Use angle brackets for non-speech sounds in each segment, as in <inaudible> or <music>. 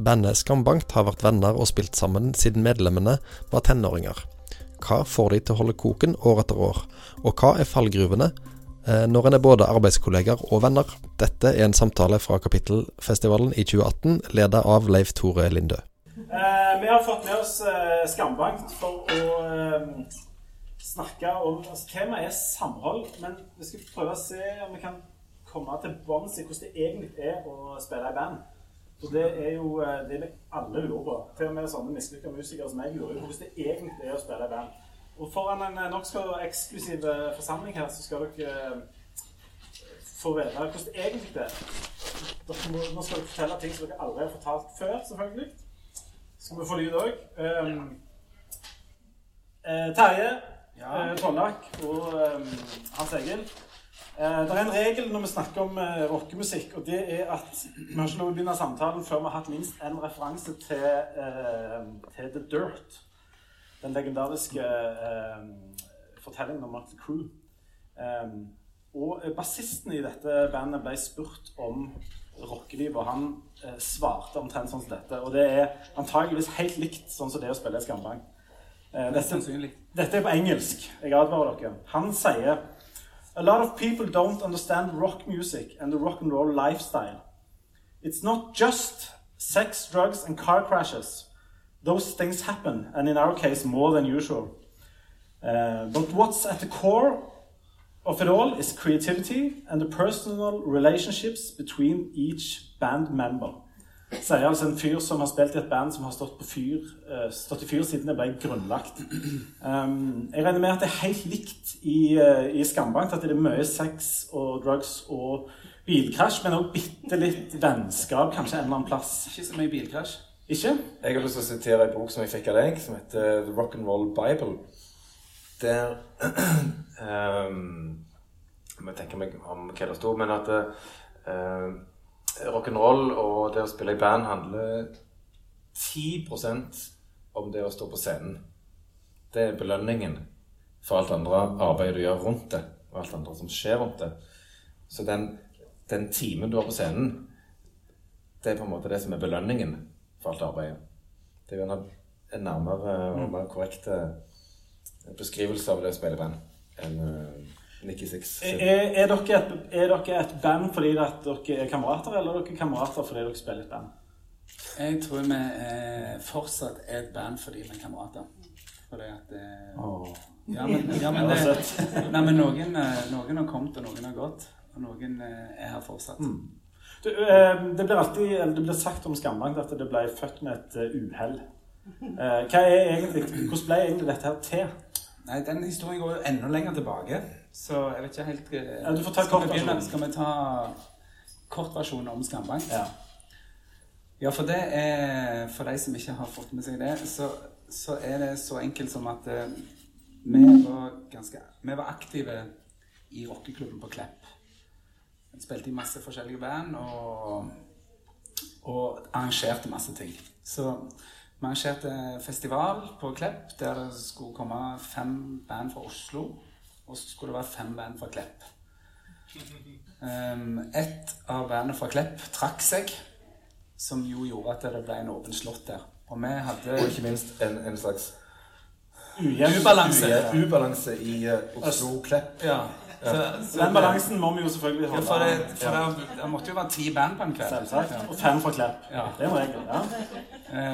Bandet Skambankt har vært venner og spilt sammen siden medlemmene var tenåringer. Hva får de til å holde koken år etter år, og hva er fallgruvene eh, når en er både arbeidskolleger og venner? Dette er en samtale fra Kapittelfestivalen i 2018, ledet av Leif Tore Lindø. Eh, vi har fått med oss eh, Skambankt for å eh, snakke om altså, Temaet er samhold, men vi skal prøve å se om vi kan komme til bunns i hvordan det egentlig er å spille i band. For det er jo eh, det vi alle lurer på. Til og med sånne mislykka musikere som jeg lurer på hvordan det egentlig er å spille i band. Og foran en eh, nokså eksklusiv eh, forsamling her, så skal dere få vite hvordan det egentlig er. Må, nå skal dere fortelle ting som dere aldri har fortalt før, selvfølgelig. Skal vi få lyd òg. Um, eh, Terje ja. eh, og um, Hans Egil. Eh, det er en regel når vi snakker om eh, rockemusikk, og det er at vi har ikke lov å begynne samtalen før vi har hatt minst en referanse til, eh, til The Dirt. Den legendariske fortellingen om Martin Crew. Og bassisten i dette bandet ble spurt om rockelivet, og han svarte omtrent sånn som dette. Og det er antageligvis helt likt sånn som det å spille i Skambank. Eh, dette, dette, er på engelsk. Jeg advarer dere. Han sier A lot of people don't understand rock music and the rock and roll lifestyle. It's not just sex, drugs and car crashes. Those things happen, and in our case, more than usual. Uh, but what's at the core of it all is creativity and the personal relationships between each band member. Sier altså en fyr som har spilt i et band som har stått, på fyr, uh, stått i fyr siden det ble grunnlagt. Um, jeg regner med at det er helt likt i, uh, i Skambank, at det er mye sex og drugs og bilkrasj, men òg bitte litt vennskap kanskje en eller annen plass. Ikke så mye bilkrasj. Ikke? Jeg har lyst til å sitere en bok som jeg fikk av deg, som heter The Rock'n'Roll and Roll Bible. Der <clears throat> um, Jeg tenker meg om hva det står, men at uh, rock'n'roll og det å spille i band handler 10 om det å stå på scenen. Det er belønningen for alt andre arbeidet du gjør rundt det, og alt andre som skjer rundt det. Så den, den timen du har på scenen, det er på en måte det som er belønningen for alt arbeidet. Det er jo en, nærmere og mer korrekt beskrivelse av det å spille i band enn uh, Nikki Six. Er, er, dere et, er, dere et, band fordi dere er kamerater, eller er dere kamerater fordi dere spiller et band? Jeg tror vi eh, fortsatt er et band fordi vi er kamerater. Fordi at eh, oh. Ja, men, ja, men, <laughs> det, <laughs> nei, men noen, eh, noen, har kommet, og noen har gått. Og noen eh, er her fortsatt. Mm. Du, eh, det blir alltid det blir sagt om Skambank at det ble født med et uh, uhell. Uh, hvordan ble egentlig dette her til? Nei, Den historien går jo enda lenger tilbake. Så jeg vet ikke helt eh, ja, Du får ta kort versjon. Skal vi ta kortversjonen om Skambank? Ja. ja, for det er For de som ikke har fått med seg det, så, så er det så enkelt som at uh, vi var ganske Vi var aktive i rockeklubben på Klepp. Vi spilte i masse forskjellige band og, og arrangerte masse ting. Så vi arrangerte festival på Klepp der det skulle komme fem band fra Oslo. Og så skulle det være fem band fra Klepp. Um, et av bandene fra Klepp trakk seg, som jo gjorde at det ble en åpen slott der. Og vi hadde Og ikke minst en, en slags Ubalanse. Ubalanse i uh, Oslo-Klepp. Ja. Så, så den balansen må vi jo selvfølgelig holde. Ja, for det, for det, det, måtte jo være ti band på en kveld. Selvsagt. Og fem fra Klepp. Ja. Det er en regel. ja.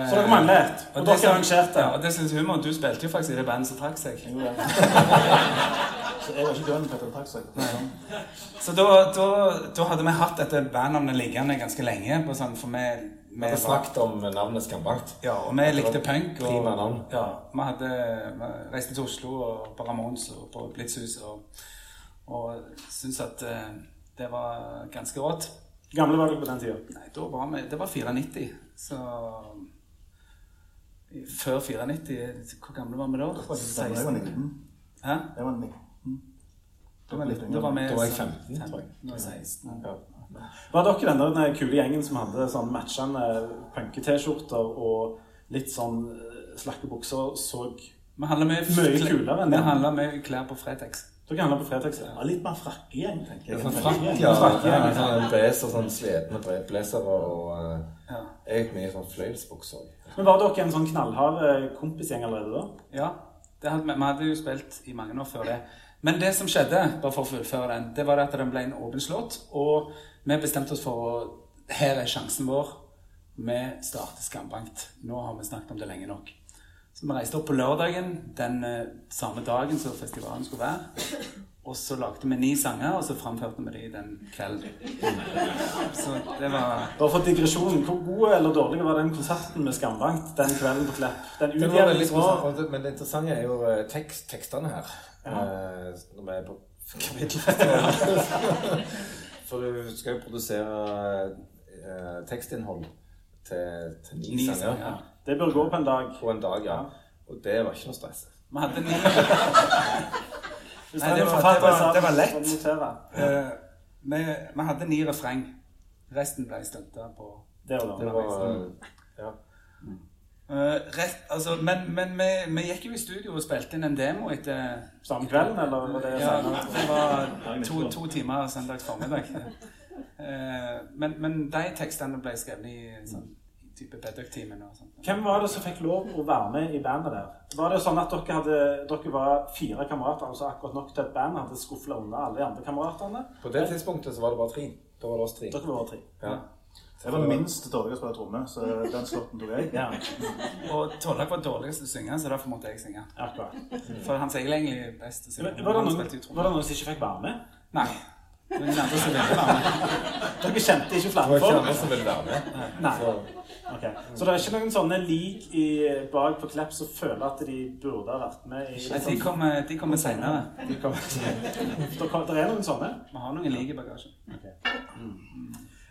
Så dere mangler ett. Og, og dere arrangerte. Ja, og det syns humor. Du spilte jo faktisk i det bandet som trakk seg. Jo, ja. så jeg var ikke død når det trakk seg. Nei. Så da, da, da, hadde vi hatt dette bandnavnet liggende ganske lenge. På sånn, for vi vi hadde snakket om navnet Skambankt. Ja, og vi likte punk. Og, prima navn. Ja, vi hadde vi reiste til Oslo og på Ramones og på Blitzhuset. Og og syns at eh, det var ganske rått. gamle var dere på den tida? Nei, var vi, Det var 94. Så Før 94 Hvor gamle var vi da? 16? Jeg var 19. Hæ? Jeg var 19. Da var, da var, da var jeg 15, tror jeg. Nå er jeg 16. Ja. Var dere den der kule gjengen som hadde sånn matchende punke-T-skjorter og litt sånn eh, slakke bukser, så mye, mye kulere enn det? Vi handla mye klær på Fretex. Dere handla på fredags. Ja, litt mer frakkegjeng, tenker jeg. Sånn frakk, ja. ja, sånn blazer, sånn sletne blazere og uh, Ja. Jeg gikk mye i sånn fløyelsbukser. Men Var dere en sånn knallhard eh, kompisgjeng allerede da? Ja, det hadde, vi hadde jo spilt i mange år før det. Men det som skjedde, bare for å fullføre den, det var at den ble en åpen slått. Og vi bestemte oss for å Her er sjansen vår. Vi starter Skambankt. Nå har vi snakket om det lenge nok. Så vi reiste opp på lørdagen den eh, samme dagen som festivalen skulle være. Og så lagde vi ni sanger, og så framførte vi de den kvelden. Så det var Bare for digresjonen, Hvor god eller dårlig var den konserten med Skambankt den kvelden på Klepp? Den Det var veldig det- Men det interessante er jo eh, tekst, tekstene her. Ja. når vi er på kapittelfestivalen. <laughs> For du skal jo produsere eh, tekstinnhold til, til ni, ni sanger sanger. Det bør gå på en dag. på en dag, ja. Og det var ikke noe stress. Vi hadde ni <laughs> Nei, det var- det var- det var lett. Eh, vi, vi hadde ni refreng. Resten ble stunta på Det var Det var ja. Uh, rett, altså, Men, men vi, vi gikk jo i studio og spilte inn en demo etter Samme kvelden, eller var det Ja, senere? det var to, to timer søndags formiddag. Uh, men, men de tekstene ble skrevet i sånn type Bedduck-timen og sånt. Hvem var det som fikk lov å være med i bandet der? Var det sånn at dere, hadde, dere var fire kamerater, altså akkurat nok til et band hadde skufla unna alle de andre kameratene? På det tidspunktet så var det bare tre. Da var det oss tre. Dere var tre. Ja. Jeg var minst dårlig å spille tromme, så den slåtten tok jeg. Ja, <laughs> Og Tollak var dårligst til å synge, så derfor måtte jeg synge. akkurat. For han sier egentlig best til å synge. Men Var det, noen, var det noen som ikke fikk være med? Nei. Men de andre som ville være med. Dere kjente ikke Det flere var ikke andre som ville være med. Nei. Så, Okay. Så det er ikke noen sånne lik i, bak på Klepp som føler at de burde ha vært med i Nei, de kommer, de kommer senere. De kommer- Det det er noen sånne? Vi har noen lik i bagasjen.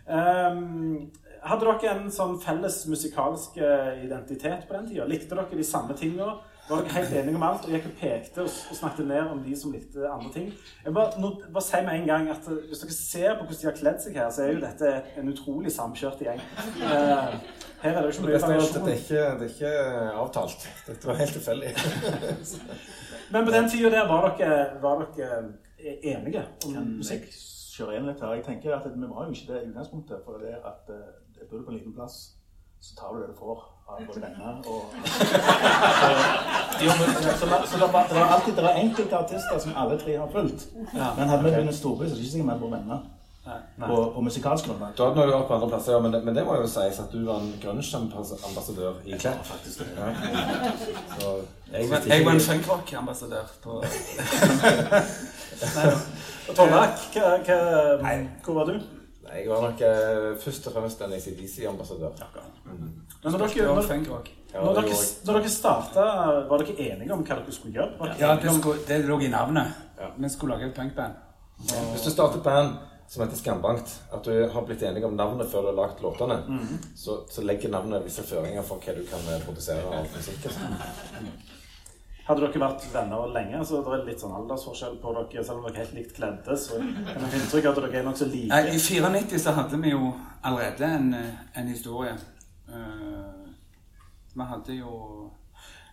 Ehm, hadde dere en sånn felles musikalsk eh, identitet på den tida? Likte dere de samme tinga? Var helt enige om alt og gikk og pekte og, og snakket ned om de som likte andre ting? Jeg bare, nå, bare si med en gang at eh, Hvis dere ser på hvordan de har kledd seg her, så er jo dette en utrolig samkjørt gjeng. Eh, her er det jo ikke mye variasjon. det er ikke, det er ikke avtalt. Dette var helt tilfeldig. <laughs> Men på den tida der var dere, var dere eh, enige om Kan musikk? jeg kjører inn litt her? Jeg tenker at Vi var jo ikke det i utgangspunktet. For det at det jeg bor på en liten plass, så tar du det du får av både venner og <laughs> Så, så, så det, var, det var alltid det var enkelte artister som alle tre har fulgt. Men hadde vi okay. en storby, så er det ikke sikkert vi på venner. På, på musikalsk grunnlag. Du hadde vært på andre plasser, ja, men det, men det må jo sies at du var en grunge-ambassadør i Klepp. Faktisk det. Ja. Så jeg Jeg var en funkrock-ambassadør på <laughs> Tollak, hvor var du? Jeg var nok eh, først og fremst en ACDC-ambassadør. Men når dere, når, når dere, når dere starta, var dere enige om hva dere skulle gjøre? Dere Ja, det, skulle, det lå i navnet. Ja. Vi skulle lage et punkband. Hvis du starter band som heter Skambankt, at du har blitt enig om navnet før du har lagd låtene, så, så legger navnet visse føringer for hva du kan eh, produsere av musikk. <laughs> Hadde dere vært venner lenge? så Det er litt sånn aldersforskjell på dere, selv om dere er helt likt kledde. Så kan jeg få inntrykk at dere er nokså så like. I 94 så hadde vi jo allerede en, en historie. Uh, vi hadde jo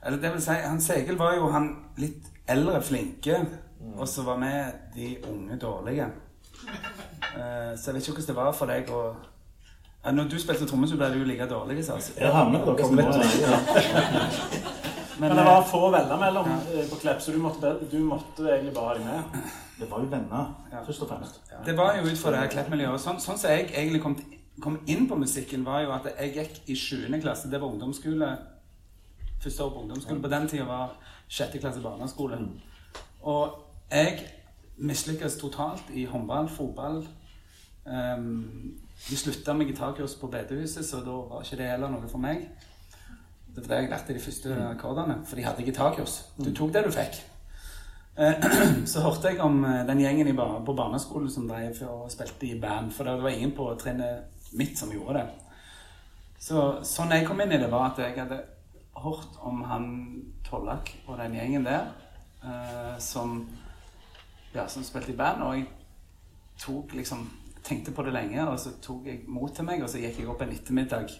Eller det vil si, Hans Egil var jo han litt eldre, flinke, og så var vi de unge, dårlige. Uh, så jeg vet ikke hvordan det var for deg å ja, Når du spilte trommer, så ble du jo like dårlig, sa Jeg havner på dere som nå. Ja. Men, Men det eh, var få venner mellom ja. på Klepp, så du måtte, du måtte egentlig bare ha dem med. Det var jo venner, først og fremst. Det var jo ut fra det her Klepp-miljøet. Sånn, sånn som jeg egentlig kom, kom inn på musikken, var jo at jeg gikk i 7. klasse. Det var ungdomsskole. Første år på ungdomsskole. På den tida var 6. klasse barneskole. Og jeg mislykkes totalt i håndball, fotball. Um, vi slutta med gitarkurs på bedehuset, så da var ikke det heller noe for meg. Det var jeg jeg lærte de første akkordene, for de hadde gitarkurs. Du tok det du fikk. Eh, <clears throat> Så hørte jeg om eh, den gjengen i på barneskolen som drev og spilte i band. For det var ingen på trinnet mitt som gjorde det. Så sånn jeg kom inn i det, var at jeg hadde hørt om han Tollak og den gjengen der eh, som, ja, som spilte i band. Og jeg tok liksom tenkte på det lenge, og så tok jeg mot til meg, og så gikk jeg opp en ettermiddag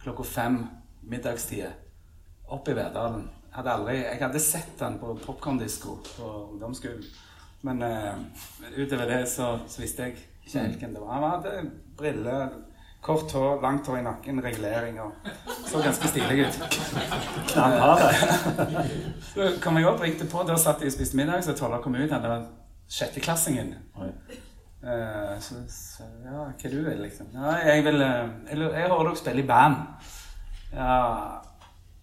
klokka fem middagstid opp i Verdalen. Hadde aldri, jeg hadde sett den på popkorndisko på ungdomsskolen. Men uh, utover det så, så, visste jeg ikke helt hvem det var. Han hadde briller, kort hår, langt hår i nakken, regulering og så ganske stilig ut. Knallhard. så kom jeg opp ringte på. Da satt jeg og spiste middag, så Tolla kom ut. Han var sjetteklassingen. Uh, så, så ja, hva du vil, liksom? Ja, jeg vil uh, Jeg, jeg hører dere spille i band. Ja,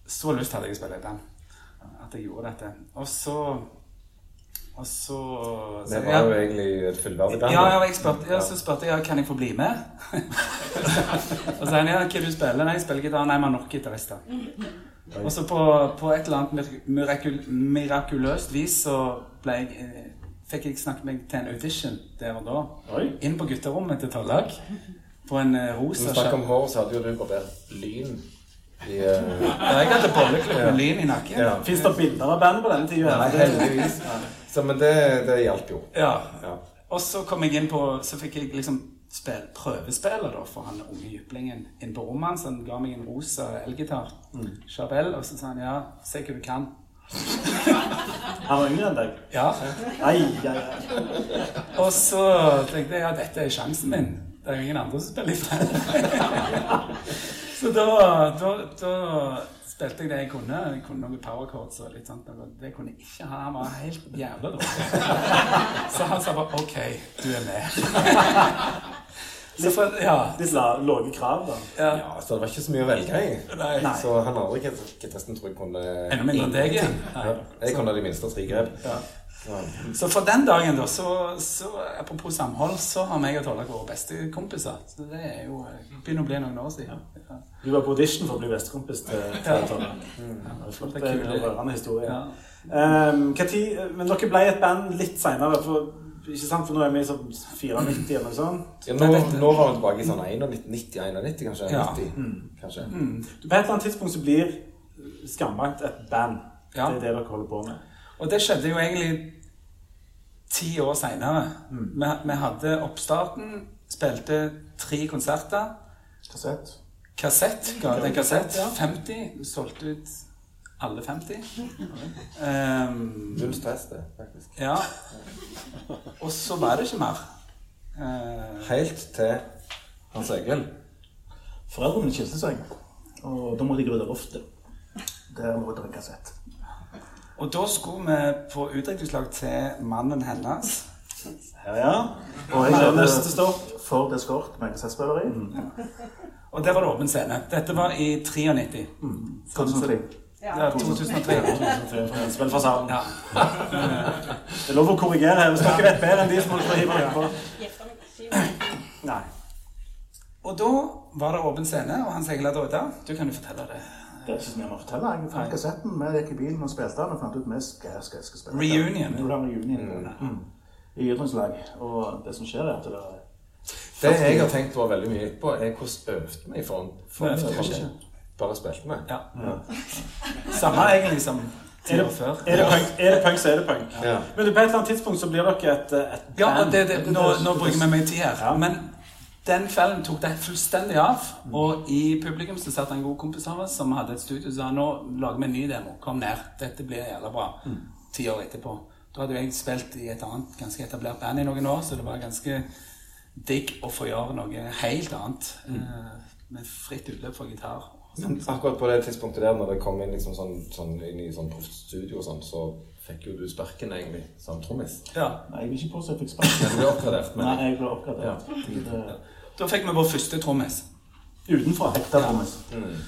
så lyst hadde jeg å spille i band. At jeg gjorde dette. Og så og så Det var jo egentlig et fullverdig band. Ja, ja, spurte, ja, så spurte jeg kan jeg få bli med. <laughs> og så sa han ja, hva du spiller? Nei, jeg spiller gitar. Nei, vi har nok gitarister. Og så på, på, et eller annet mirakul mirakuløst vis så ble jeg eh, fikk jeg snakket meg til en audition der og da. Oi. Inn på gutterommet til Tallag. På en uh, rosa Når vi snakker om hår, så hadde jo du barbert lyn i uh... Ja, jeg hadde bolleklipp med lyn i nakken. Ja. Fins det bilder av bandet på denne tida? Nei, heldigvis. Så, men det, det hjalp jo. Ja. ja. Og så kom jeg inn på Så fikk jeg liksom spil, prøvespille da, for han unge jyplingen inn på rommet hans. Han ga meg en rosa elgitar, mm. Charbel, og så sa han ja, se hva du kan. Han var yngre enn deg? Ja. Ai, ai, ai. Og så tenkte jeg ja, dette er sjansen min. Det er jo ingen andre som spiller i fred. <laughs> så da, da, da, spilte jeg det jeg kunne. Jeg kunne noen power chords og litt sånt. Det kunne jeg ikke ha. Han var helt jævla dårlig. <laughs> så han sa bare OK, du er med. <laughs> Litt, for, ja. litt lave krav, da. Ja. ja. så det var ikke så mye å velge i. Nei. Så han andre gitaristen tror jeg kunne Enda mindre enn deg, ja. Jeg kunne de minste tre grep. Ja. Så for den dagen, da, så, så apropos samhold, så har meg og Tollak vært bestekompiser. Så det er jo begynner å bli noen år siden. Ja. Du var på audition for å bli bestekompis til, Tollak. Mm. Flott, det er en rørende historie. Ja. Um, tid, men dere ble et band litt seinere. Ikke sant, for nå er vi sånn 94 eller noe sånt. Ja, nå, nå var vi tilbake i sånn 91-91, kanskje. Ja. 90, mm. kanskje. Mm. På et eller annet tidspunkt så blir Skambankt et band. Ja. Det er det dere holder på med. Og det skjedde jo egentlig ti år seinere. Mm. Vi, vi, hadde oppstarten, spilte tre konserter. Kassett. Kassett, ga ut en kassett. 50. Solgte ut alle 50. Um, <laughs> Null stress, det, faktisk. Ja. Og så var det ikke mer. Uh, Helt til Hans Egil. Foreldrene skilte seg, og da måtte jeg rydde loftet. Der lå det en kassett. Og da skulle vi på utdrikningslag til mannen hennes. Ja, ja. Og jeg hadde neste stopp Ford Escort med kassettspiller i. Mm. Og der var det åpen scene. Dette var i 93. Mm. Ja, 2003. Spill for salen. Ja. Det er lov å korrigere her hvis dere vet bedre enn de som holder på å hive på. Nei. Og da var det åpen scene, og han Egil Oda, du kan jo fortelle det. Det er ikke så mye å fortelle. Jeg fant kassetten, vi gikk i bilen og spilte den og fant ut vi skal, skal, skal spille. Reunion. Det reunion mm. I idrettslag. Og det som skjer, er at det er Det jeg har tenkt på veldig mye på, er hvordan øvde vi i for, for, for bare spilte vi. Ja. ja. Samme egentlig som er det, før. Er det, punk, er det punk, så er det punk. Ja. Men på et eller annet tidspunkt så blir dere et, et Ja, det, det, nå, nå bruker vi mye tid her. Ja. Men den kvelden tok det fullstendig av. Mm. Og i publikum så satt en god kompis av oss som hadde et studio og sa nå lager vi en ny demo. Kom ned. Dette blir jævla bra. Mm. Ti år etterpå. Da hadde jeg spilt i et annet ganske etablert band i noen år, så det var ganske digg å få gjøre noe helt annet. Mm. Uh, med fritt utløp for gitar men akkurat på det tidspunktet der, når det kom inn liksom sånn, sånn inn i sånn studio og sånn, så fikk jo du sparken egentlig som trommis. Ja. Nei, jeg vil ikke påstå at jeg fikk sparken. Du ble oppgradert. Men... Nei, jeg ble oppgradert. Ja. Da fikk vi vår første trommis. Utenfra. Ekte trommis. Ja. Mm.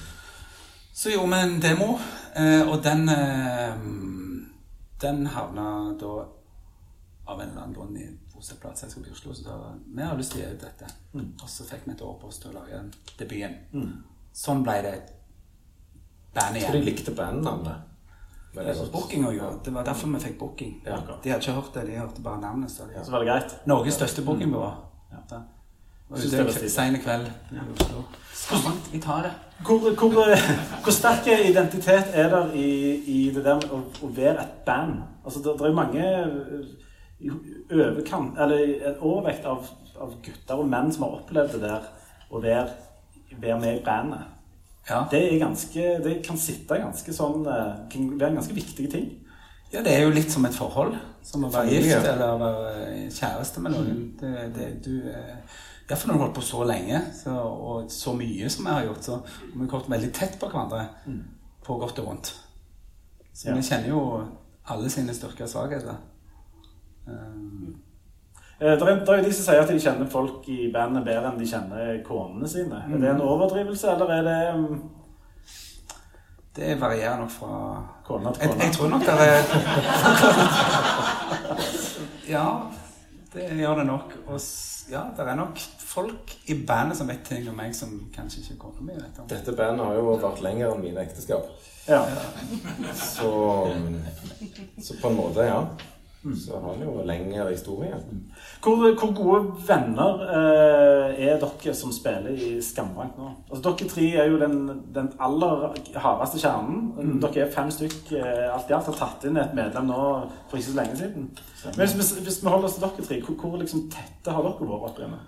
Så gjorde vi en demo, eh, og den eh, Den havna da av en eller annen grunn i hos et plateselskap i Oslo. Så da, vi har lyst til å gjøre dette. Mm. Og så fikk vi et år på oss til å lage debuten. Mm. Sånn ble det band igjen. Jeg tror de likte bandnavnet. Booking òg, Det var derfor vi fikk booking. Ja. De hadde ikke hørt det, de hørte bare navnet. Så, de så var det greit. Norges største bookingbyrå. Mm. Ja. Ute seine kveld i Oslo. Vi tar det. Hvor, hvor, hvor sterk identitet er det i, i det der å, å, være et band? Altså, det, det er mange overkant, eller en overvekt av, av gutter og menn som har opplevd det der å være være med i bandet. Ja. Det, ganske, det, kan sitte ganske sånn eh, kan være en ganske viktig ting Ja, det er jo litt som et forhold. Som å være gift eller være kjæreste med noen. Det, det, du, eh, Iallfall når du har holdt på så lenge så, og så mye som vi har gjort, så har vi kommet veldig tett på hverandre. På godt og vondt. Så Ja. vi kjenner jo alle sine styrker og svakheter. Um, Eh, Det er, det er jo de som sier at de kjenner folk i bandet bedre enn de kjenner konene sine. Er det en overdrivelse, eller er det um, det varierer nok fra kone til Jeg, jeg tror nok det er <laughs> Ja, det gjør det nok. Og ja, det er nok folk i bandet som vet ting om meg som kanskje ikke kona mi vet om. Dette bandet har jo vært lenger enn mine ekteskap. Ja. Så, så på en måte, ja. Så har vi jo lengre historie. Hvor, hvor gode venner eh, er dere som spiller i Skambank nå? Altså, dere tre er jo den, den aller hardeste kjernen. Dere er fem stykk eh, alt i alt. Har tatt inn et medlem nå for ikke så lenge siden. Men hvis, vi- hvis vi holder oss til dere tre, hvor, hvor liksom tette har dere vært opp?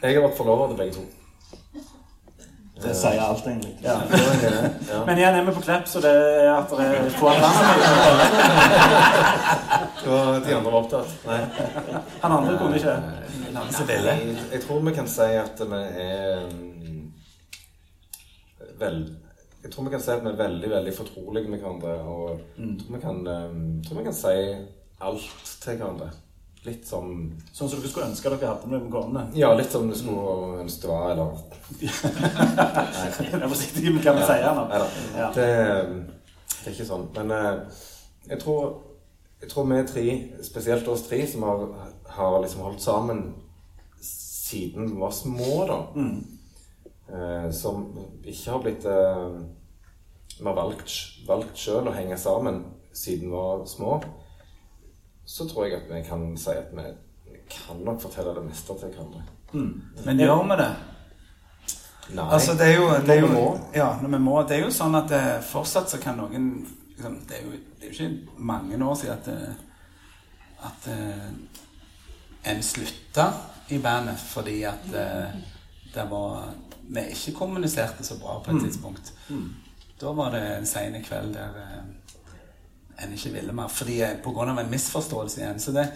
Jeg har vært forlover til begge to. Det sier alt, egentlig. Ja. Ja. Men igjen er vi på Klepp, så det er at det er få andre. Og de andre var opptatt. Nei. Han andre kunne ikke. Jeg, jeg tror vi kan si at vi er mm, vel, Jeg tror vi kan si at vi er veldig veldig fortrolige med hverandre. Og jeg tror vi kan, um, tror vi kan si alt til hverandre. Litt som Sånn som dere skulle ønske dere hadde med konene. Ja, litt som du skulle ønske det var, eller <laughs> Jeg er forsiktig med hva vi sier nå. Ja. Det, det er ikke sånn. Men eh, jeg tror, jeg tror vi tre, spesielt oss tre, som har, har liksom holdt sammen siden vi var små, da. Eh, som ikke har blitt eh, Vi har valgt, valgt sjøl å henge sammen siden vi var små. Så tror jeg at vi kan si at vi kan nok fortelle det meste til hverandre. Men gjør vi det? Nei. Altså, det er jo, det er jo Når vi må. Ja, når vi må. Det er jo sånn at det, fortsatt så kan noen liksom, det, er jo, det er jo ikke mange år siden at, eh, at eh, en slutta i bandet fordi at uh, det var Vi ikke kommuniserte så bra på et tidspunkt. Da var det en sen kveld der eh, en ikke ville mer. Fordi Pga. grunn av en misforståelse igjen. Så det,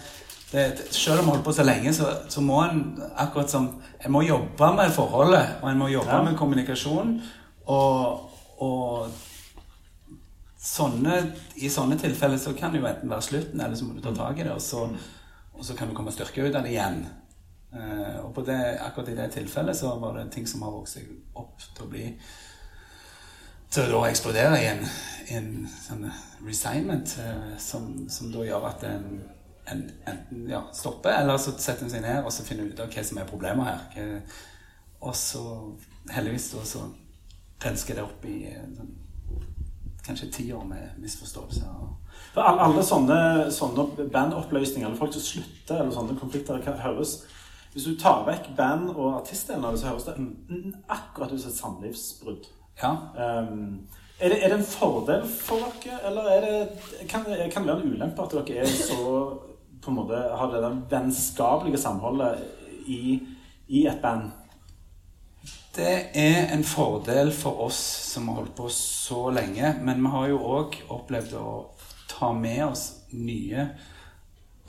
det, selv om vi holder på så lenge, så, så må en akkurat som En må jobbe med forholdet, og en må jobbe Ja. med kommunikasjon. Og, og sånne, i sånne tilfeller så kan det jo enten være slutten, eller så må du ta tak i det, og så, og så kan du komme styrke ut av det igjen. Uh, og på det, akkurat i det tilfellet så var det ting som har vokst seg opp til å bli til å eksplodere i en, en sånn resignment eh, som, som da gjør at en, en enten ja, stopper, eller så setter en seg ned og så finner ut av hva som er problemet her. Og så heldigvis da så rensker det opp i eh, sånn, kanskje ti år med misforståelser. For alle sånne, sånne bandoppløsninger, eller folk som slutter, eller sånne konflikter, høres Hvis du tar vekk band- og artistdelen av det, så høres det akkurat ut som et samlivsbrudd. Ja, Um, er, det, er det en fordel for dere, eller er det, kan, kan det være en ulempe at dere er så på en måte har det der vennskapelige samholdet i, i et band? Det er en fordel for oss som har holdt på så lenge, men vi har jo òg opplevd å ta med oss nye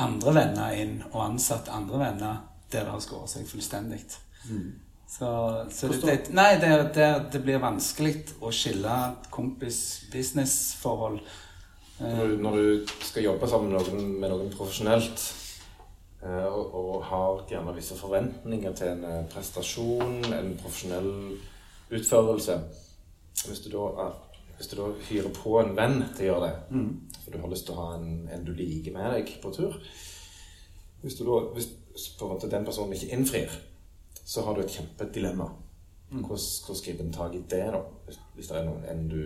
andre venner inn, og ansatt andre venner der det har skåret seg fullstendig. Så, så det, det, nei, det, det, det blir vanskelig å skille kompis-business-forhold. Når du, når du skal jobbe sammen med noen, med noen profesjonelt, eh, og, og har gjerne visse forventninger til en eh, prestasjon, en profesjonell utførelse Hvis du da, hvis du da hyrer på en venn til å gjøre det, for du har lyst til å ha en, en du liker med deg på tur Hvis, du da, hvis på en måte den personen ikke innfrir, så har du et kjempedilemma. Hvordan, hvordan griper en tak i det, da? Hvis, det er noen en du,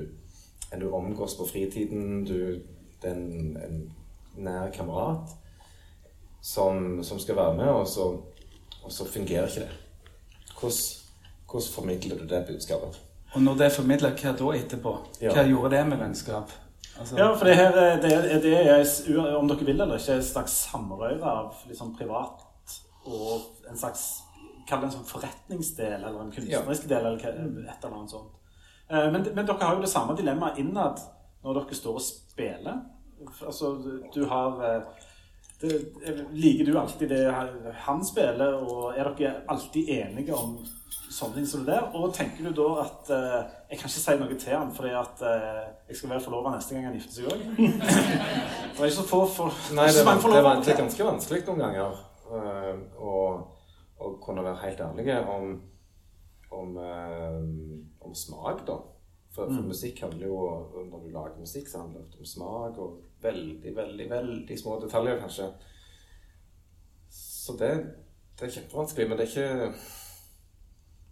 en du omgås på fritiden, du, det er en, en nær kamerat som, som skal være med, og så, og så fungerer ikke det. Hvordan, hvordan formidler du det budskapet? Og når det er formidla, hva da etterpå? Ja. Hva gjorde det med vennskap? Altså, Ja, for det her er- det er, det er om dere vil eller ikke, et slags samrøre av liksom privat og en slags Kall det en sånn forretningsdel eller en kunstnerisk del eller et eller annet sånt. Eh, Men, men dere har jo det samme dilemmaet innad når dere står og spiller? Altså, du har eh, det, Liker du alltid det han spiller, og er dere alltid enige om sånne ting som det der? Og tenker du da at uh, Jeg kan ikke si noe til han fordi at uh, jeg skal være forlova neste gang han gifter seg òg? <laughs> det er ikke så få for, Nei, det, var, det, er, det er ganske vanskelig noen ganger uh, å, å, kunne være helt ærlige om, om, om smak, da. For, for mm. musikk handler jo Når du lager musikk, så handler det om smak og veldig, veldig, veldig små detaljer, kanskje. Så det, det er kjempevanskelig. Men det er ikke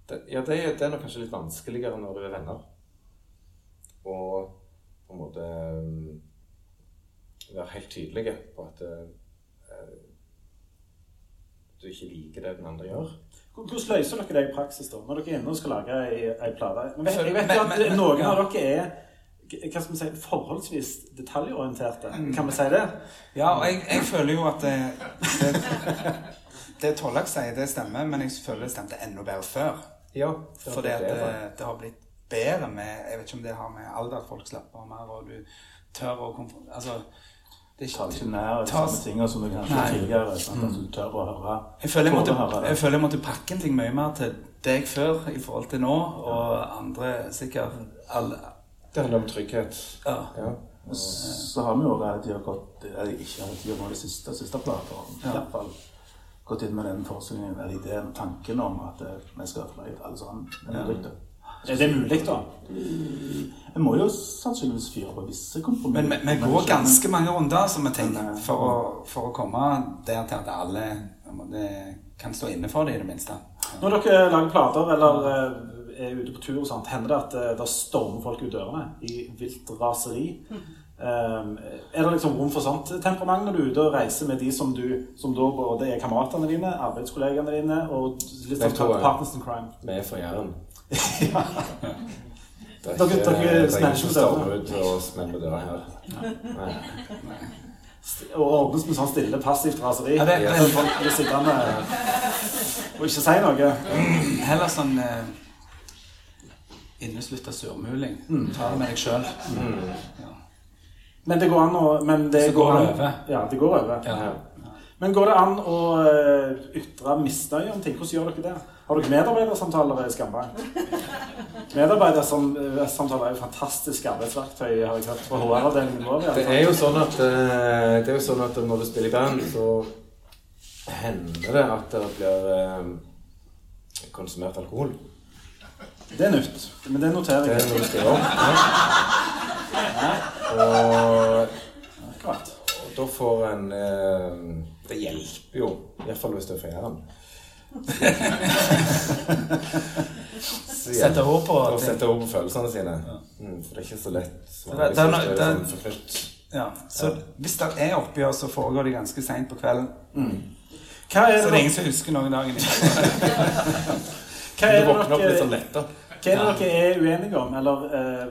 det, Ja, det, det, er nok kanskje litt vanskeligere når du er venner. Og på en måte um, være helt tydelige på at uh, du ikke liker det den andre gjør. Hvordan løser dere det i praksis da, når dere er inne og skal lage ei plate? Jeg vet jo at noen av dere er hva skal vi si, forholdsvis detaljorienterte. Mm. Kan vi si det? Ja, og jeg, jeg føler jo at det, det, det Tollak sier, det stemmer, men jeg føler det stemte enda bedre før. Ja, det Fordi at det, det, har blitt bedre med Jeg vet ikke om det har med alder at folk slapper av mer, og du tør å Altså det er ikke, ikke nær samme tinga som du kanskje tidligere. Sånn, at du tør å høre. Jeg føler jeg, måtte, jeg føler jeg måtte pakke en ting mye mer til deg før i forhold til nå, og andre sikkert alle, det handler om trygghet. Ja. ja. Så har vi jo hele tida gått Eller ikke hele tida, nå de siste, siste plata. I hvert fall gått inn med den forskningen, eller ideen, tanken om at eh, vi skal få alle sammen. det Er det mulig, da? Vi må jo sannsynligvis fyre på visse kompromisser. Men vi går ganske mange runder som vi tenker, for å, for å komme der til at alle kan stå inne for det, i det minste. Når dere lager plater, eller eh, er ute på tur, og sånt, hender det at uh, det stormer folk ut dørene i vilt raseri. Um, er det liksom rom for sånt temperament når du er ute og reiser med de som du som da både er kameratene dine, arbeidskollegene dine og litt sånn partners in crime? Vi er for Jæren. Ja. Det er ikke, dere, dere smeller ikke storme ut og smeller døra her. Nei. Nei. Og ordnes med sånn stille, passivt raseri. Ja, det, det, folk blir sittende og ikke si noe. Heller sånn eh, inneslutta surmuling. Mm. Ta det med deg sjøl. Mm. Ja. Men det går an å men det Så går det over. Ja, det går over. Ja. Men går det an å uh, ytre misnøye om ting? Hvordan gjør dere det? Har dere medarbeidersamtaler i Skambank? Medarbeidersamtaler er jo fantastisk arbeidsverktøy. har jeg hørt for HR-avdelingen vår. Det er jo sånn at, det er jo sånn at når du spiller i band, så hender det at det blir uh, konsumert alkohol. Det er nytt. Men det noterer jeg. Det er noe. Ja. Og, og da får en eh, Det hjelper jo, iallfall hvis du er fra Jæren. <laughs> Sette ord på Sette ord på følelsene sine. Mm, for det er ikke så lett. Så det, det, det, det, sånn ja, så hvis det er oppgjør, så foregår det ganske seint på kvelden. Mm. så det er ingen som husker noen dagen Hva er det dere, hva er dere er uenige om, eller uh,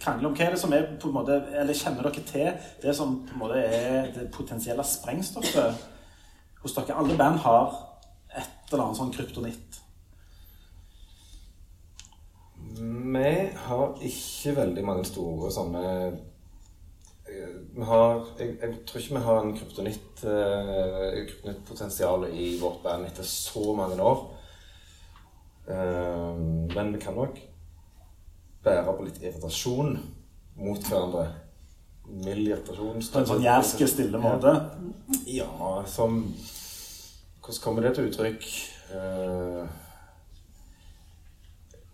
krangler om? Hva er det som er på en måte, Eller kjenner dere til det som på en måte er det potensielle sprengstoffet hos dere? Alle band har et eller annet sånn kryptonitt. Vi har ikke veldig mange store sånne eh, vi har, jeg, jeg, tror ikke vi har en kryptonitt, uh, i vårt band etter så mange år. Uh, men vi kan nok bære på litt irritasjon mot hverandre. Mild irritasjon. På en sånn jærsk, stille måte? Ja, som Hvordan kommer det til uttrykk? Uh,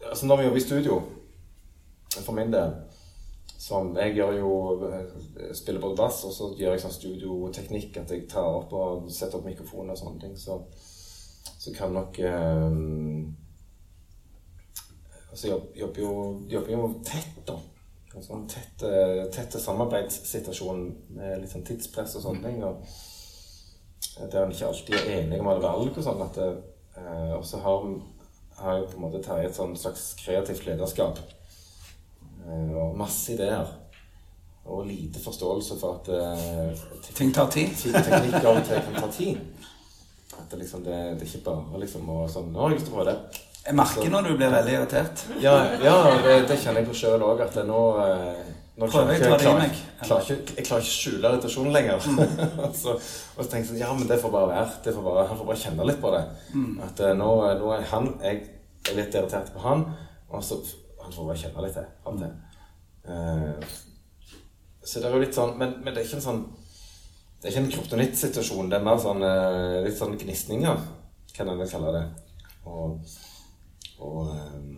altså Når vi jobber i studio, for min del som Jeg gjør jo eh, spiller både bass, og så gjør jeg sånn studioteknikk at jeg tar opp og setter opp mikrofoner og sånne ting. Så, så kan nok um, altså jobber, jo, jobber jo tett, da. En sånn eh, tett samarbeidssituasjon med litt sånn tidspress og sånne ting. Og der en ikke alltid er enig om alle valg og sånn. eh, Og så har, har jo på en måte Terje et sånn slags kreativt lederskap. Eh, og masse ideer. Og lite forståelse for at eh, Ting tar tid. <laughs> Teknikk av og til kan ta tid. At det, liksom, det, det er ikke bare liksom å sånn Nå har jeg lyst til å prøve det. Jeg merker når du blir veldig irritert. Ja, ja det, det, kjenner jeg på sjøl òg. At nå, eh, Nå Prøver jeg å ta det i meg. Klarer ikke, jeg klarer ikke å skjule irritasjonen lenger. <laughs> så, og så tenkte jeg sånn, ja, men det får bare være. Det får bare, han får bare kjenne litt på det. At uh, nå, nå er han jeg, er litt irritert på han, og så han får bare kjenne litt til. av det. Eh, så det er jo litt sånn Men, men det er ikke en sånn Det er ikke en kryptonittsituasjon. Det er mer sånn eh, litt sånn gnisninger, kan en vel kalle det. Og, og um,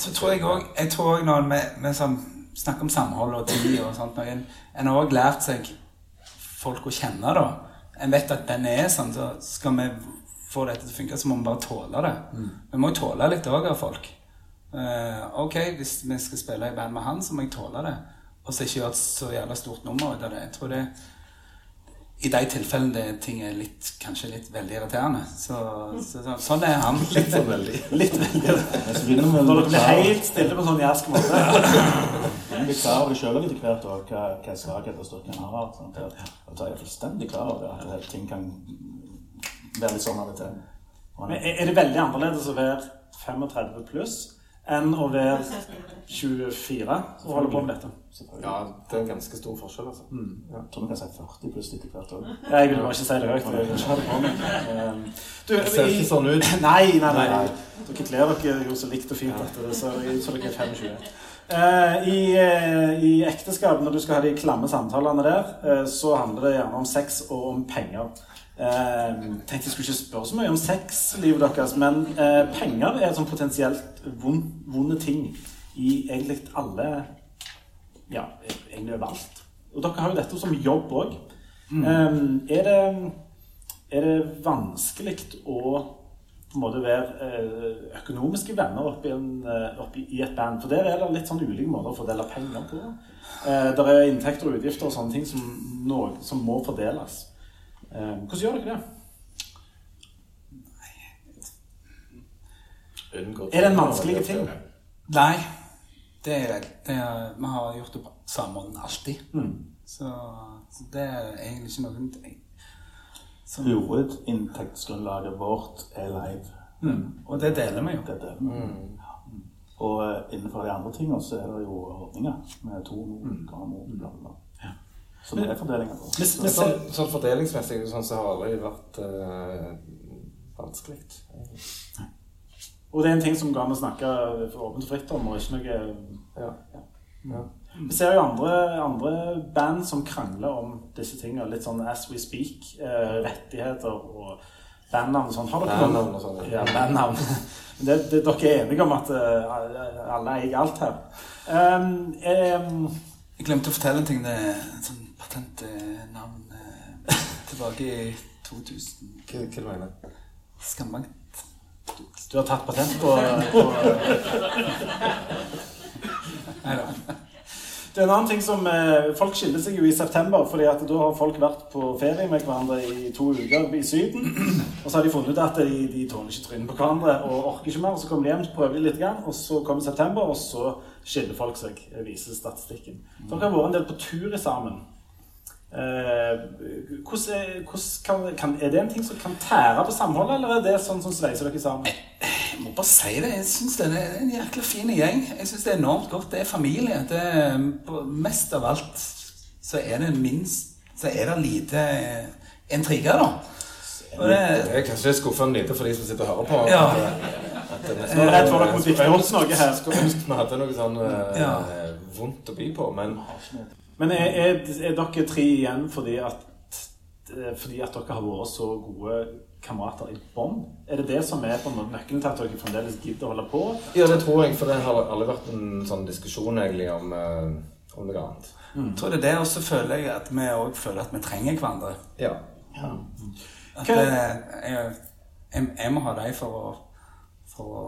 Så tror jeg òg når vi, vi sånn, snakker om samhold og tid og sånt noe, En har òg lært seg folk å kjenne, da. En vet at den er sånn, så skal vi få dette til å funke, så må vi bare tåle det. Vi må jo tåle litt òg av folk. Uh, ok, hvis vi skal spille i band med han, så må jeg tåle det. Og så ikke gjøre et så jævla stort nummer ut av det. Jeg tror det i de tilfellene det ting er litt, kanskje litt veldig irriterende. Så, så, så, sånn er han. litt for veldig. <laughs> Litt veldig vi Når dere blir helt stille på sånn jærsk måte. bli klar over selv etter hvert, og hva, hva svakheter styrken har. Og da er jeg fullstendig klar over at ting kan være litt sånn av og til. Men er er det veldig annerledes å være 35 pluss enn å være 24 og holde på med dette? Selvfølgelig. Ja, det er en ganske stor forskjell, altså. Jeg tror vi kan si 40 pluss etter hvert òg. <laughs> Jeg vil bare ikke si det høyt. Jeg vil ikke ha det på meg. Det ser ikke sånn ut. <laughs> Nei, nei, nei. nei. Dere kler dere jo så likt og fint at det ser ut som dere er 25. Uh, i, uh, I ekteskap, når du skal ha de klamme samtalene der, uh, så handler det gjerne om sex og om penger. Eh, tenkte jeg skulle ikke spørre så mye om sexlivet deres, men eh, penger er sånn potensielt vond, vonde ting i egentlig alle Ja, egentlig overalt. Og dere har jo dette som jobb òg. er, det, er det vanskelig å på en måte være eh, økonomiske venner oppi, en, eh, oppi i et band? For der er det litt sånn ulike måter å fordele penger på. Det der er inntekter og utgifter og sånne ting som, noe, som må fordeles. Eh, hvordan gjør dere det? Er det en vanskelig ting? Nei. Det er, det vi har gjort det på samme måten alltid. Mm. Så, så det er egentlig ikke noen som, Hovedinntektsgrunnlaget vårt er live. mm. Og det deler vi jo. Det er det. Ja. Og eh, innenfor de andre tingene så er det jo ordninger med to kamera, bla, bla, bla. Så det er fordelinga på. Vi, vi Men sånn, sånn fordelingsmessig sånn, så har det aldri vært øh, vanskelig. Og det er en ting som går an å snakke åpent og fritt om, og ikke noe Ja. Ja. Vi ser jo andre, andre band som krangler om disse tingene, litt sånn as we speak. Eh, rettigheter og bandnavn og sånn. Har dere noen- Bandnavn og sånn, ja. Bandnavn. det, det, dere er enige om at uh, alle eier alt her. Um, um, Jeg glemte å fortelle en ting. Det er et sånn patentnavn eh, tilbake i 2000. Hva, hva mener du? Skambank. Du har tatt patent på, på da. Det er en annen ting som eh, Folk skiller seg jo i september, fordi at da har folk vært på ferie med hverandre i to uker i Syden. Og så har de funnet ut at de, de tåler ikke trynet på hverandre og orker ikke mer. og Så kommer de hjem, prøver de litt, igjen, og så kommer september, og så skiller folk seg, eh, viser statistikken. Dere har vært en del på tur sammen. Eh, hvordan hvordan kan, kan, er det en ting som kan tære på samholdet, eller er det sånn som sveiser dere sammen? Jeg må bare si det. Jeg syns det er en jækla fin gjeng. Jeg syns det er enormt godt. Det er familie. Det er, på- mest av alt så er det minst Så er det lite eh, intriger, da. Og det, Det er kanskje skuffende lite for de som sitter og hører på. Ja. At det Nå er jeg for dere må bort noe her. Skulle ønske vi hadde noe sånn eh, Ja. vondt å by på, men Men er, er, er dere tre igjen fordi at, eh, fordi at dere har vært så gode kamerater i bånd? Er det det som er på noen nøkkelen til at dere fremdeles gidder å holde på? Ja, det tror jeg, for det har aldri vært en sånn diskusjon egentlig om, eh, om noe annet. jeg tror det er det, og så føler jeg at vi òg føler at vi trenger hverandre. Ja. At Hva- eh, jeg, jeg, jeg må ha deg for å, for å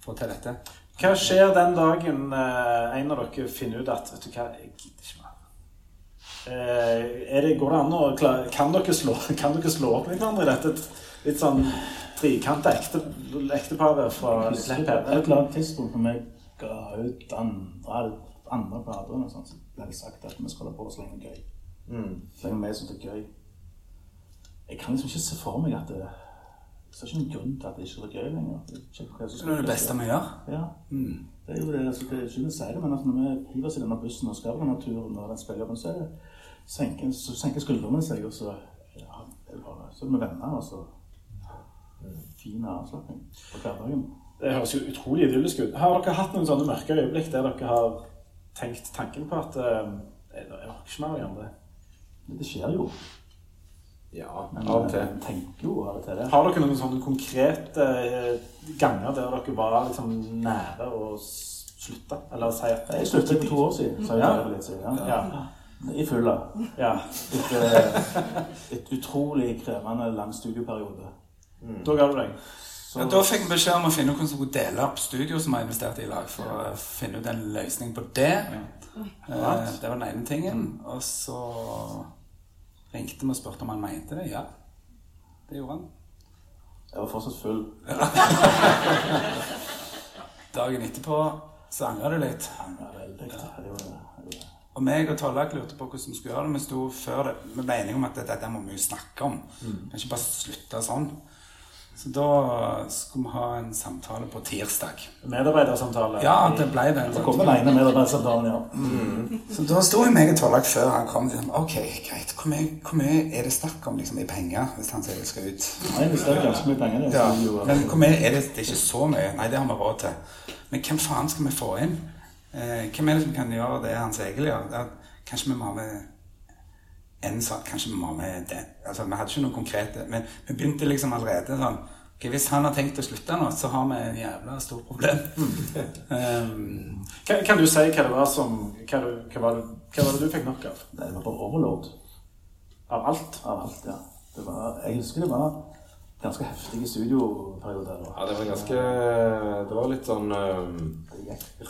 få til dette. Hva skjer den dagen eh, en av dere finner ut at vet du hva, jeg gidder ikke mer? Eh, er det, går det an å klare kan, dere slå, <laughs> kan dere slå opp med hverandre i dette litt sånn trikanta ekte, ekteparet fra Slepp på et eller annet tidspunkt når vi ga ut andre, andre plater, og så ble det sagt at vi skal holde på så lenge det er gøy. Mm. Så lenge vi syns det er gøy. Jeg kan liksom ikke se for meg at det, så er ikke noen grunn til at det ikke er gøy lenger. Det er Så det er det beste vi gjør. Ja. Det er jo det, altså, det er ikke vi sier det, men altså, når vi hiver oss i denne bussen og skal på naturen, og den spiller, så, er det, senker, så senker skuldrene seg, og så, ja, det er bare, så er vi venner, og så fin avslapping på hverdagen. Det høres jo utrolig idyllisk ut. Har dere hatt noen sånne mørke øyeblikk der dere har tenkt tanken på at eh, Jeg orker ikke mer å gjøre det? Det skjer jo. Ja, Men av og eh, til. en tenker jo av og til det. Har dere noen sånne konkrete eh, ganger der dere var liksom nære å slutte? Eller si at Jeg sluttet for to år siden, Så jeg Ja. litt siden. Ja. Ja. I fylla. ja. Etter et utrolig krevende lang studieperiode. Da ga du deg. Så, Ja, da fikk vi beskjed om å finne ut hvordan vi skulle dele opp studio som vi har investert i i lag, for å finne ut en løsning på det. Eh, Det var den ene tingen. Og så ringte vi og spurte om han mente det. Ja, det gjorde han. jeg var fortsatt full. <laughs> Dagen etterpå så angra det litt. Angra veldig. Og meg og Tollak lurte på hvordan vi skulle gjøre det. Vi sto før det, med mening om at dette må vi jo snakke om. Kan ikke bare slutte sånn. Så da skulle vi ha en samtale på tirsdag. Medarbeidersamtale. Ja, det ble det. Så kom den ene medarbeidersamtalen, ja. Så da sto jeg meg og Torlak før han kom. Liksom, ok, greit. Hvor mye, hvor mye er det snakk om liksom, i penger hvis han sier det skal ut? Nei, hvis det er ganske mye penger det. Ja, jo. men hvor mye er det? Det er ikke så mye. Nei, det har vi råd til. Men hvem faen skal vi få inn? Eh, hvem er det som kan gjøre det Hans Egil gjør? Kanskje vi må ha med en sak, kanskje vi må med det. Altså, vi hadde ikke noe konkret men vi begynte liksom allerede sånn ok, Hvis han har tenkt å slutte nå, så har vi en jævla stort problem. um, Kan, kan du si hva det var som Hva, du, hva, var, det, hva var det du fikk nok av? Det var bare overload Av alt? av alt, ja. Det var, jeg husker det var ganske heftige studioperioder. Ja, det var ganske Det var litt sånn um,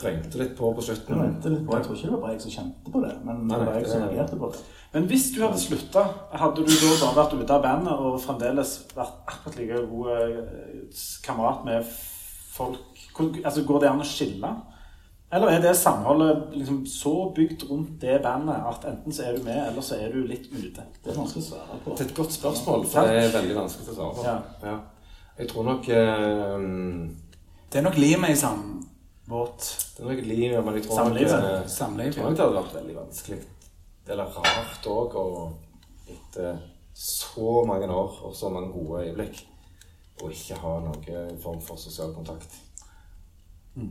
regnet litt på på slutten. Røynte litt på, jeg tror ikke det var bare jeg som kjente på det, men det var jeg som reagerte på det. Men hvis du hadde slutta, hadde du da bare vært ute av bandet og fremdeles vært akkurat like god eh, kamerat med folk Altså, Går det an å skille? Eller er det samholdet liksom så bygd rundt det bandet at enten så er du med, eller så er du litt ute? Det er vanskelig å svare på. Det er et godt spørsmål, for det er veldig vanskelig å svare på. Ja. Ja. Jeg tror nok eh, det er nok limet i samme. Det er nok limet, men jeg tror nok Samlivet. eh, Samliv. Jeg tror nok det hadde vært veldig vanskelig. Eller rart òg, og etter så mange år og så mange gode øyeblikk å ikke ha noen form for sosial kontakt. Eh,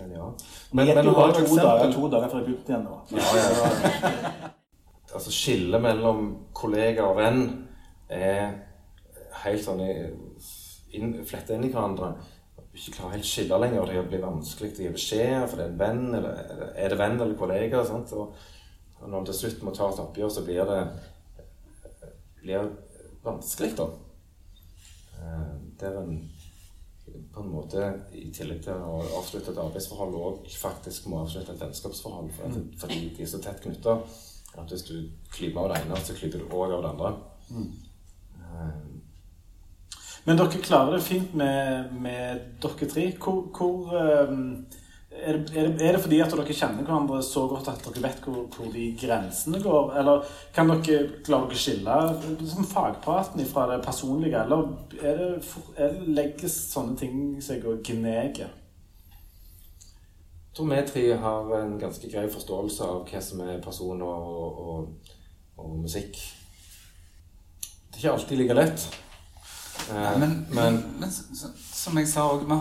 Men ja. Men men, men jo har to eksempel? dager, to dager før jeg begynte igjen nå. Ja, ja. <laughs> altså skillet mellom kollega og venn er helt sånn inn, fletta inn i hverandre. Du ikke klarer helt skille lenger. Det blir vanskelig å gi beskjed, for det er en venn, eller er det venn eller kollega? Sant? Og, og når man til slutt må ta et oppgjør, så blir det blir vanskelig, da. Eh, Det er en på en måte, i tillegg til å avslutte et arbeidsforhold, og faktisk må avslutte et vennskapsforhold. For at, fordi de er så tett knytta at hvis du klyper av det ene, så klyper du òg av det andre. Mm. Men dere klarer det fint med, med dere tre. Hvor, hvor ehm, er, det, er, det, er det fordi at dere kjenner hverandre så godt at dere vet hvor, hvor de grensene går? Eller kan dere klare å skille liksom, fagpraten fra det personlige? Eller er det, er det legges sånne ting seg og gneger? Jeg tror vi tre har en ganske grei forståelse av hva som er person og, og, og musikk. Det er ikke alltid like lett. Eh, Nei, men, men men s- s- som jeg sa òg, vi,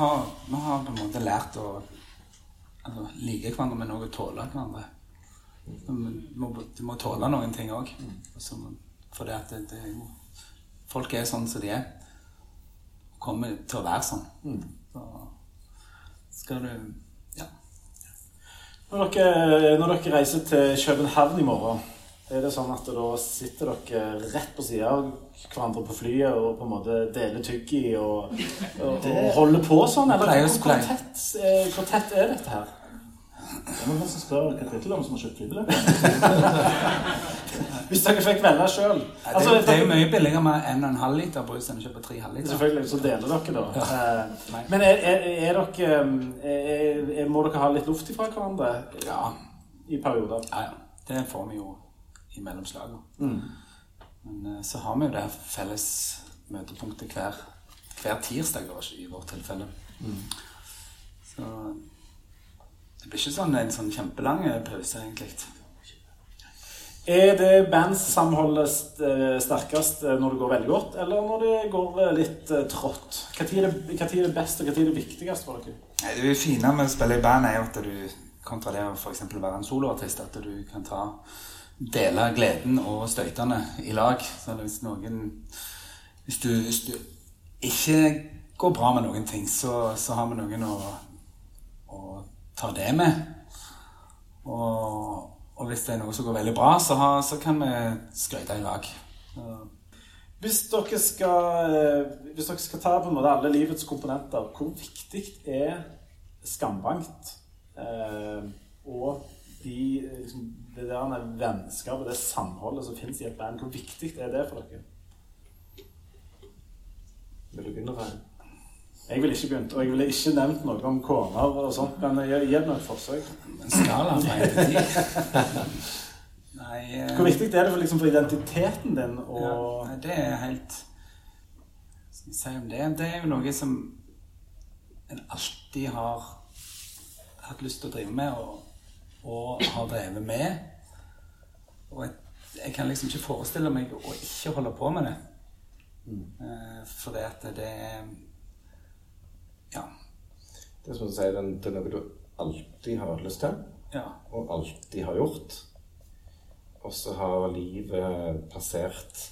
vi har på en måte lært å altså, like hverandre, men òg tåle hverandre. Du må, du må tåle noen ting òg. For det at det, det er jo Folk er sånn som de er. Kommer til å være sånn. Så skal du Ja. Når dere, når dere reiser til København i morgen, er det sånn at da sitter dere rett på sida av hverandre på flyet og på en måte deler tyggi i og, og, og holder på sånn? Eller hvor, hvor, tett, eh, hvor tett er dette her? Jeg må nesten spørre Kapittel om som har kjøpt flybillett. Hvis dere fikk velge sjøl? Ja, det, det er jo mye billigere med 1,5 liter brus enn å kjøpe 3 halvliter. Selvfølgelig, så deler dere, da. Ja. Men er, er, er dere er, er, Må dere ha litt luft ifra hverandre Ja. i perioder? Ja, ja. Det får vi jo i mellomslaget. Mm. Men eh, så har vi jo det felles møtepunktet hver, hver tirsdag da, i vårt tilfelle. Så det blir ikke sånn en sånn kjempelang pause, egentlig. Er det bandsamholdet eh, sterkest eh, når det går veldig godt, eller når det går eh, litt eh, trått? Tid er det, hva tid er det beste, og tid er det viktigst for dere? Det fine med å spille i band er jo at du kontra det å f.eks. være en soloartist, at du kan ta dele gleden og støytene i lag. Så hvis noen Hvis du, hvis du ikke går bra med noen ting, så, så har vi noen å, å ta det med. Og, og hvis det er noe som går veldig bra, så, har, så kan vi skryte i lag. Hvis dere skal, eh, hvis dere skal ta på en måte alle livets komponenter, hvor viktig er skambankt eh, og de, eh, liksom, det der vennskapet, det samholdet som finnes i et band, hvor viktig er det for dere? Vil du begynne, Rein? Jeg ville ikke begynt, og jeg ville ikke nevnt noe om koner og sånt, men gi gir et forsøk. en skala fra 1 til 10. Nei eh, Hvor viktig er det for, liksom, for identiteten din og ja, det er helt Skal vi si om det Det er jo noe som en alltid har hatt lyst til å drive med, og, og har drevet med. Og jeg, jeg kan liksom ikke forestille meg å ikke holde på med det. Eh, det at det Ja. Det er som du sier, det er noe du alltid har hatt lyst til, ja. og alltid har gjort. Og så har livet passert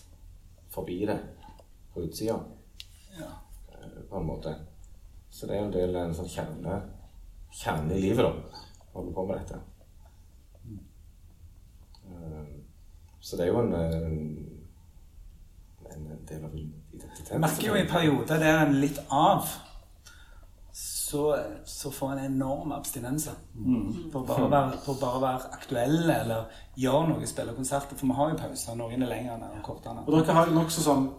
forbi det på utsida, ja. eh, på en måte. Så det er en del en sånn kjerne, kjerne i livet, da, å holde på med dette. Eh, Så det er jo en, en, en del av identiteten. Jeg merker jo i perioder der en litt av, så, så får en enorm abstinenser. På bare å være, bare være aktuelle eller gjøre noe, spille konserter. For vi har jo pauser. Noen er lengre enn kortere. Og dere har nokså sånn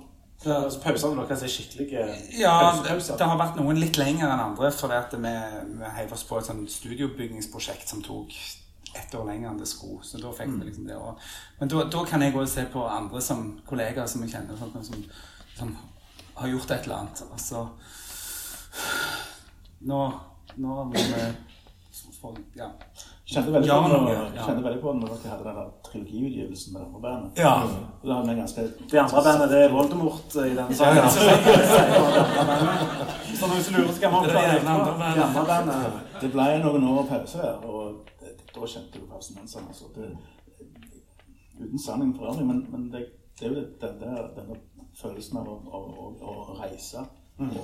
så Pausene deres er skikkelige Ja, det, pausepauser. det har vært noen litt lengre enn andre, fordi vi, vi heiv oss på et sånt studiobyggingsprosjekt som tok ett år lenger enn det skulle. Så da fikk vi liksom det også. Men da, kan jeg òg se på andre som kollegaer som jeg kjenner, sånt, som, som har gjort et eller annet. Altså Nå, nå må vi få- ja. Kjente veldig, Ja, på, når, ja. kjente veldig på når dere hadde den trilogiutgivelsen med det andre bandet. Ja. Det, ganske Det andre bandet det er Voldemort i denne saken. Ja, er noen som lurer, så kan man Det det andre bandet. Det ble noen år pause her. og da kjente du abstinensene. Altså. Det, uten sanning for øvrig, men, men det, det er jo den der, denne følelsen av å, å, å, å reise. Mm.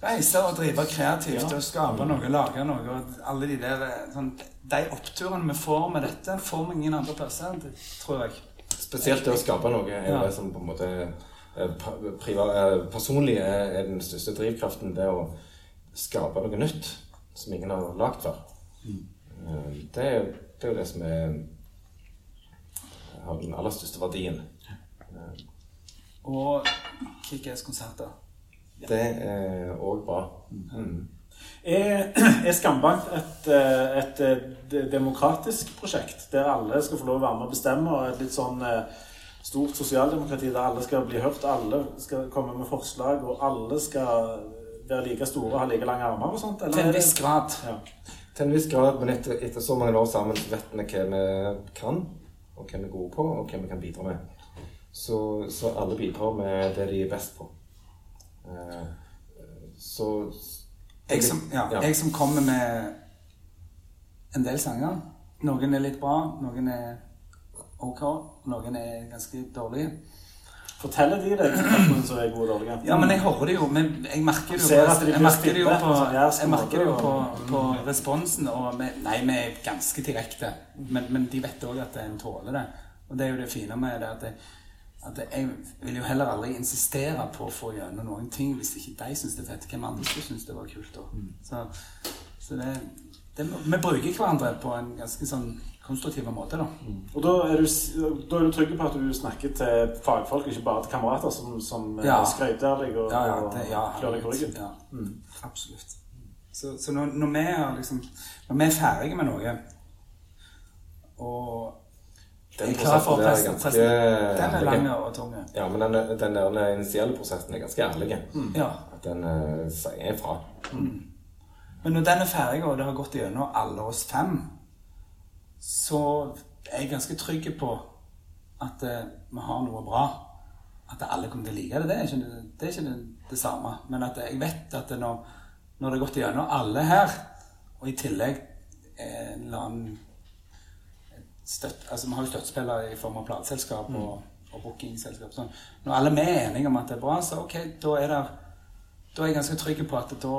Reise og drive kreativt Ja. og skape noe, lage noe. Og alle de der sånn, De oppturene vi får med dette, får vi ingen andre plasser, det tror jeg. Spesielt det å skape noe er jo Ja. det som på en måte eh, eh, Personlig er, er den største drivkraften det å skape noe nytt som ingen har lagd før. Eh, Det, er, jo- det er jo det som er har den aller største verdien. Og Og Kickass-konserter. Det er òg bra. Mm. Er, er Skambank et, et, et, demokratisk prosjekt, der alle skal få lov å være med og bestemme, og et litt sånn eh, stort sosialdemokrati der alle skal bli hørt, alle skal komme med forslag, og alle skal være like store og ha like lange armer og sånt? eller Til en viss grad. Ja. Til en viss grad, men etter, etter så mange år sammen så vet vi hva vi kan, og hva vi er gode på, og hva vi kan bidra med. Så, så alle bidrar med det de er best på. Eh, så Jeg som, ja, Ja. jeg som kommer med en del sanger. Noen er litt bra, noen er ok, noen er ganske dårlige. Forteller de deg noen som er gode og dårlige? Ja, men jeg hører det jo. Men jeg merker det jo, de jeg merker det jo på, jeg merker det jo på, på responsen. Og vi, nei, vi er ganske direkte. Men, men de vet òg at en tåler det. Og det er jo det fine med det at, jeg, at jeg vil jo heller aldri insistere på å få gjennom noen ting hvis ikke de syns det er fett. Hvem andre syns det var kult da? Så, så det, det, vi bruker hverandre på en ganske sånn konstruktiv måte, da. Og da er, du, da er du trygg på at du snakker til fagfolk, ikke bare til kamerater som, som eh, Ja. skryter av deg og, Ja, ja, og det, ja, klør deg på ryggen? ja absolutt. Så, så når, når, vi er liksom, når vi er ferdige med noe, og Den er prosessen er Den er lang og tung. Ja, men den, den der initielle prosessen er ganske ærlig. Ja. At den uh, sier ifra. Men når den er ferdig, og det har gått gjennom alle oss fem, så er jeg ganske trygg på at eh, vi har noe bra. At alle kommer til å like det. Det er ikke, det, er ikke det, det samme. Men at jeg vet at det når, når det har gått gjennom alle her, og i tillegg en eller annen støtt, altså Vi har jo støttespillere i form av plateselskap og, og bookingselskap. Sånn. Når alle vi er enige om at det er bra, så ok, da er, det, da er jeg ganske trygg på at da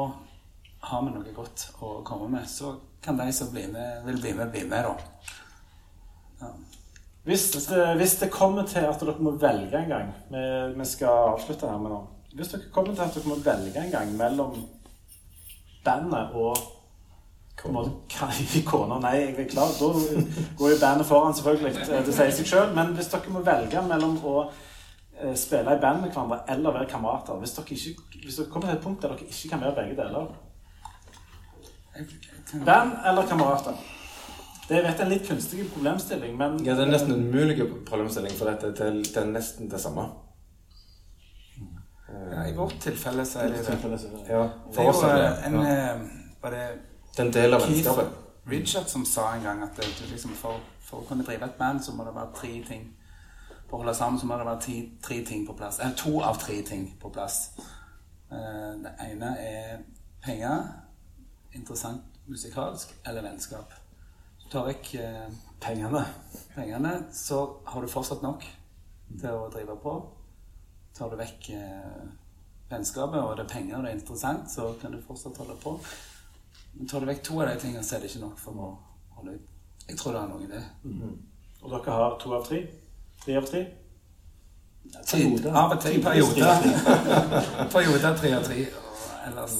har vi noe godt å komme med. Så kan de som blir med, vil bli med, bli med, da. Ja. Hvis, hvis det kommer til at dere må velge en gang Vi, vi skal avslutte her med nå. Hvis dere kommer til at dere må velge en gang mellom bandet og Kona Nei, jeg er klar. Da går jo bandet foran, selvfølgelig. Det sier seg sjøl. Men hvis dere må velge mellom å eh, spille i band med hverandre eller være kamerater hvis dere, ikke, hvis dere kommer til et punkt der dere ikke kan være begge deler Band eller kamerater? Det er en litt kunstig problemstilling, men Ja, det er nesten en umulig problemstilling, for dette det, er- det er nesten det samme. ja, I vårt tilfelle så er det det. Ja, for oss er det, eh, en eh, Var det det er en del av vennskapet. Richard som sa en gang at det, du liksom for, for å kunne drive et band, så må det være tre ting For å holde sammen så må det være ti, tre ting på plass. Eller to av tre ting på plass. Eh, det ene er penger, interessant musikalsk, eller vennskap. Du tar vekk eh, pengene pengene, så har du fortsatt nok til å drive på. Tar du vekk eh, vennskapet, og det er penger, og det er interessant, så kan du fortsatt holde på. Men tar du vekk to av de tingene, så er det ikke nok for å holde ut. Jeg tror det er noe i det. Og dere har to av tre? Tre av tre? Tid, av og til perioder. perioder tre av tre. Og ellers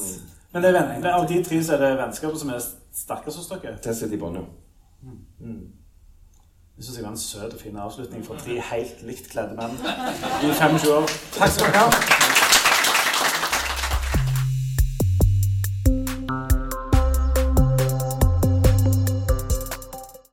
Men det er av de tre så er det vennskapet som er sterkest hos dere? Sitter i bånn, jo. Det syns jeg var en søt og fin avslutning for tre helt likt kledde menn <laughs> i 25 år. Takk skal dere ha.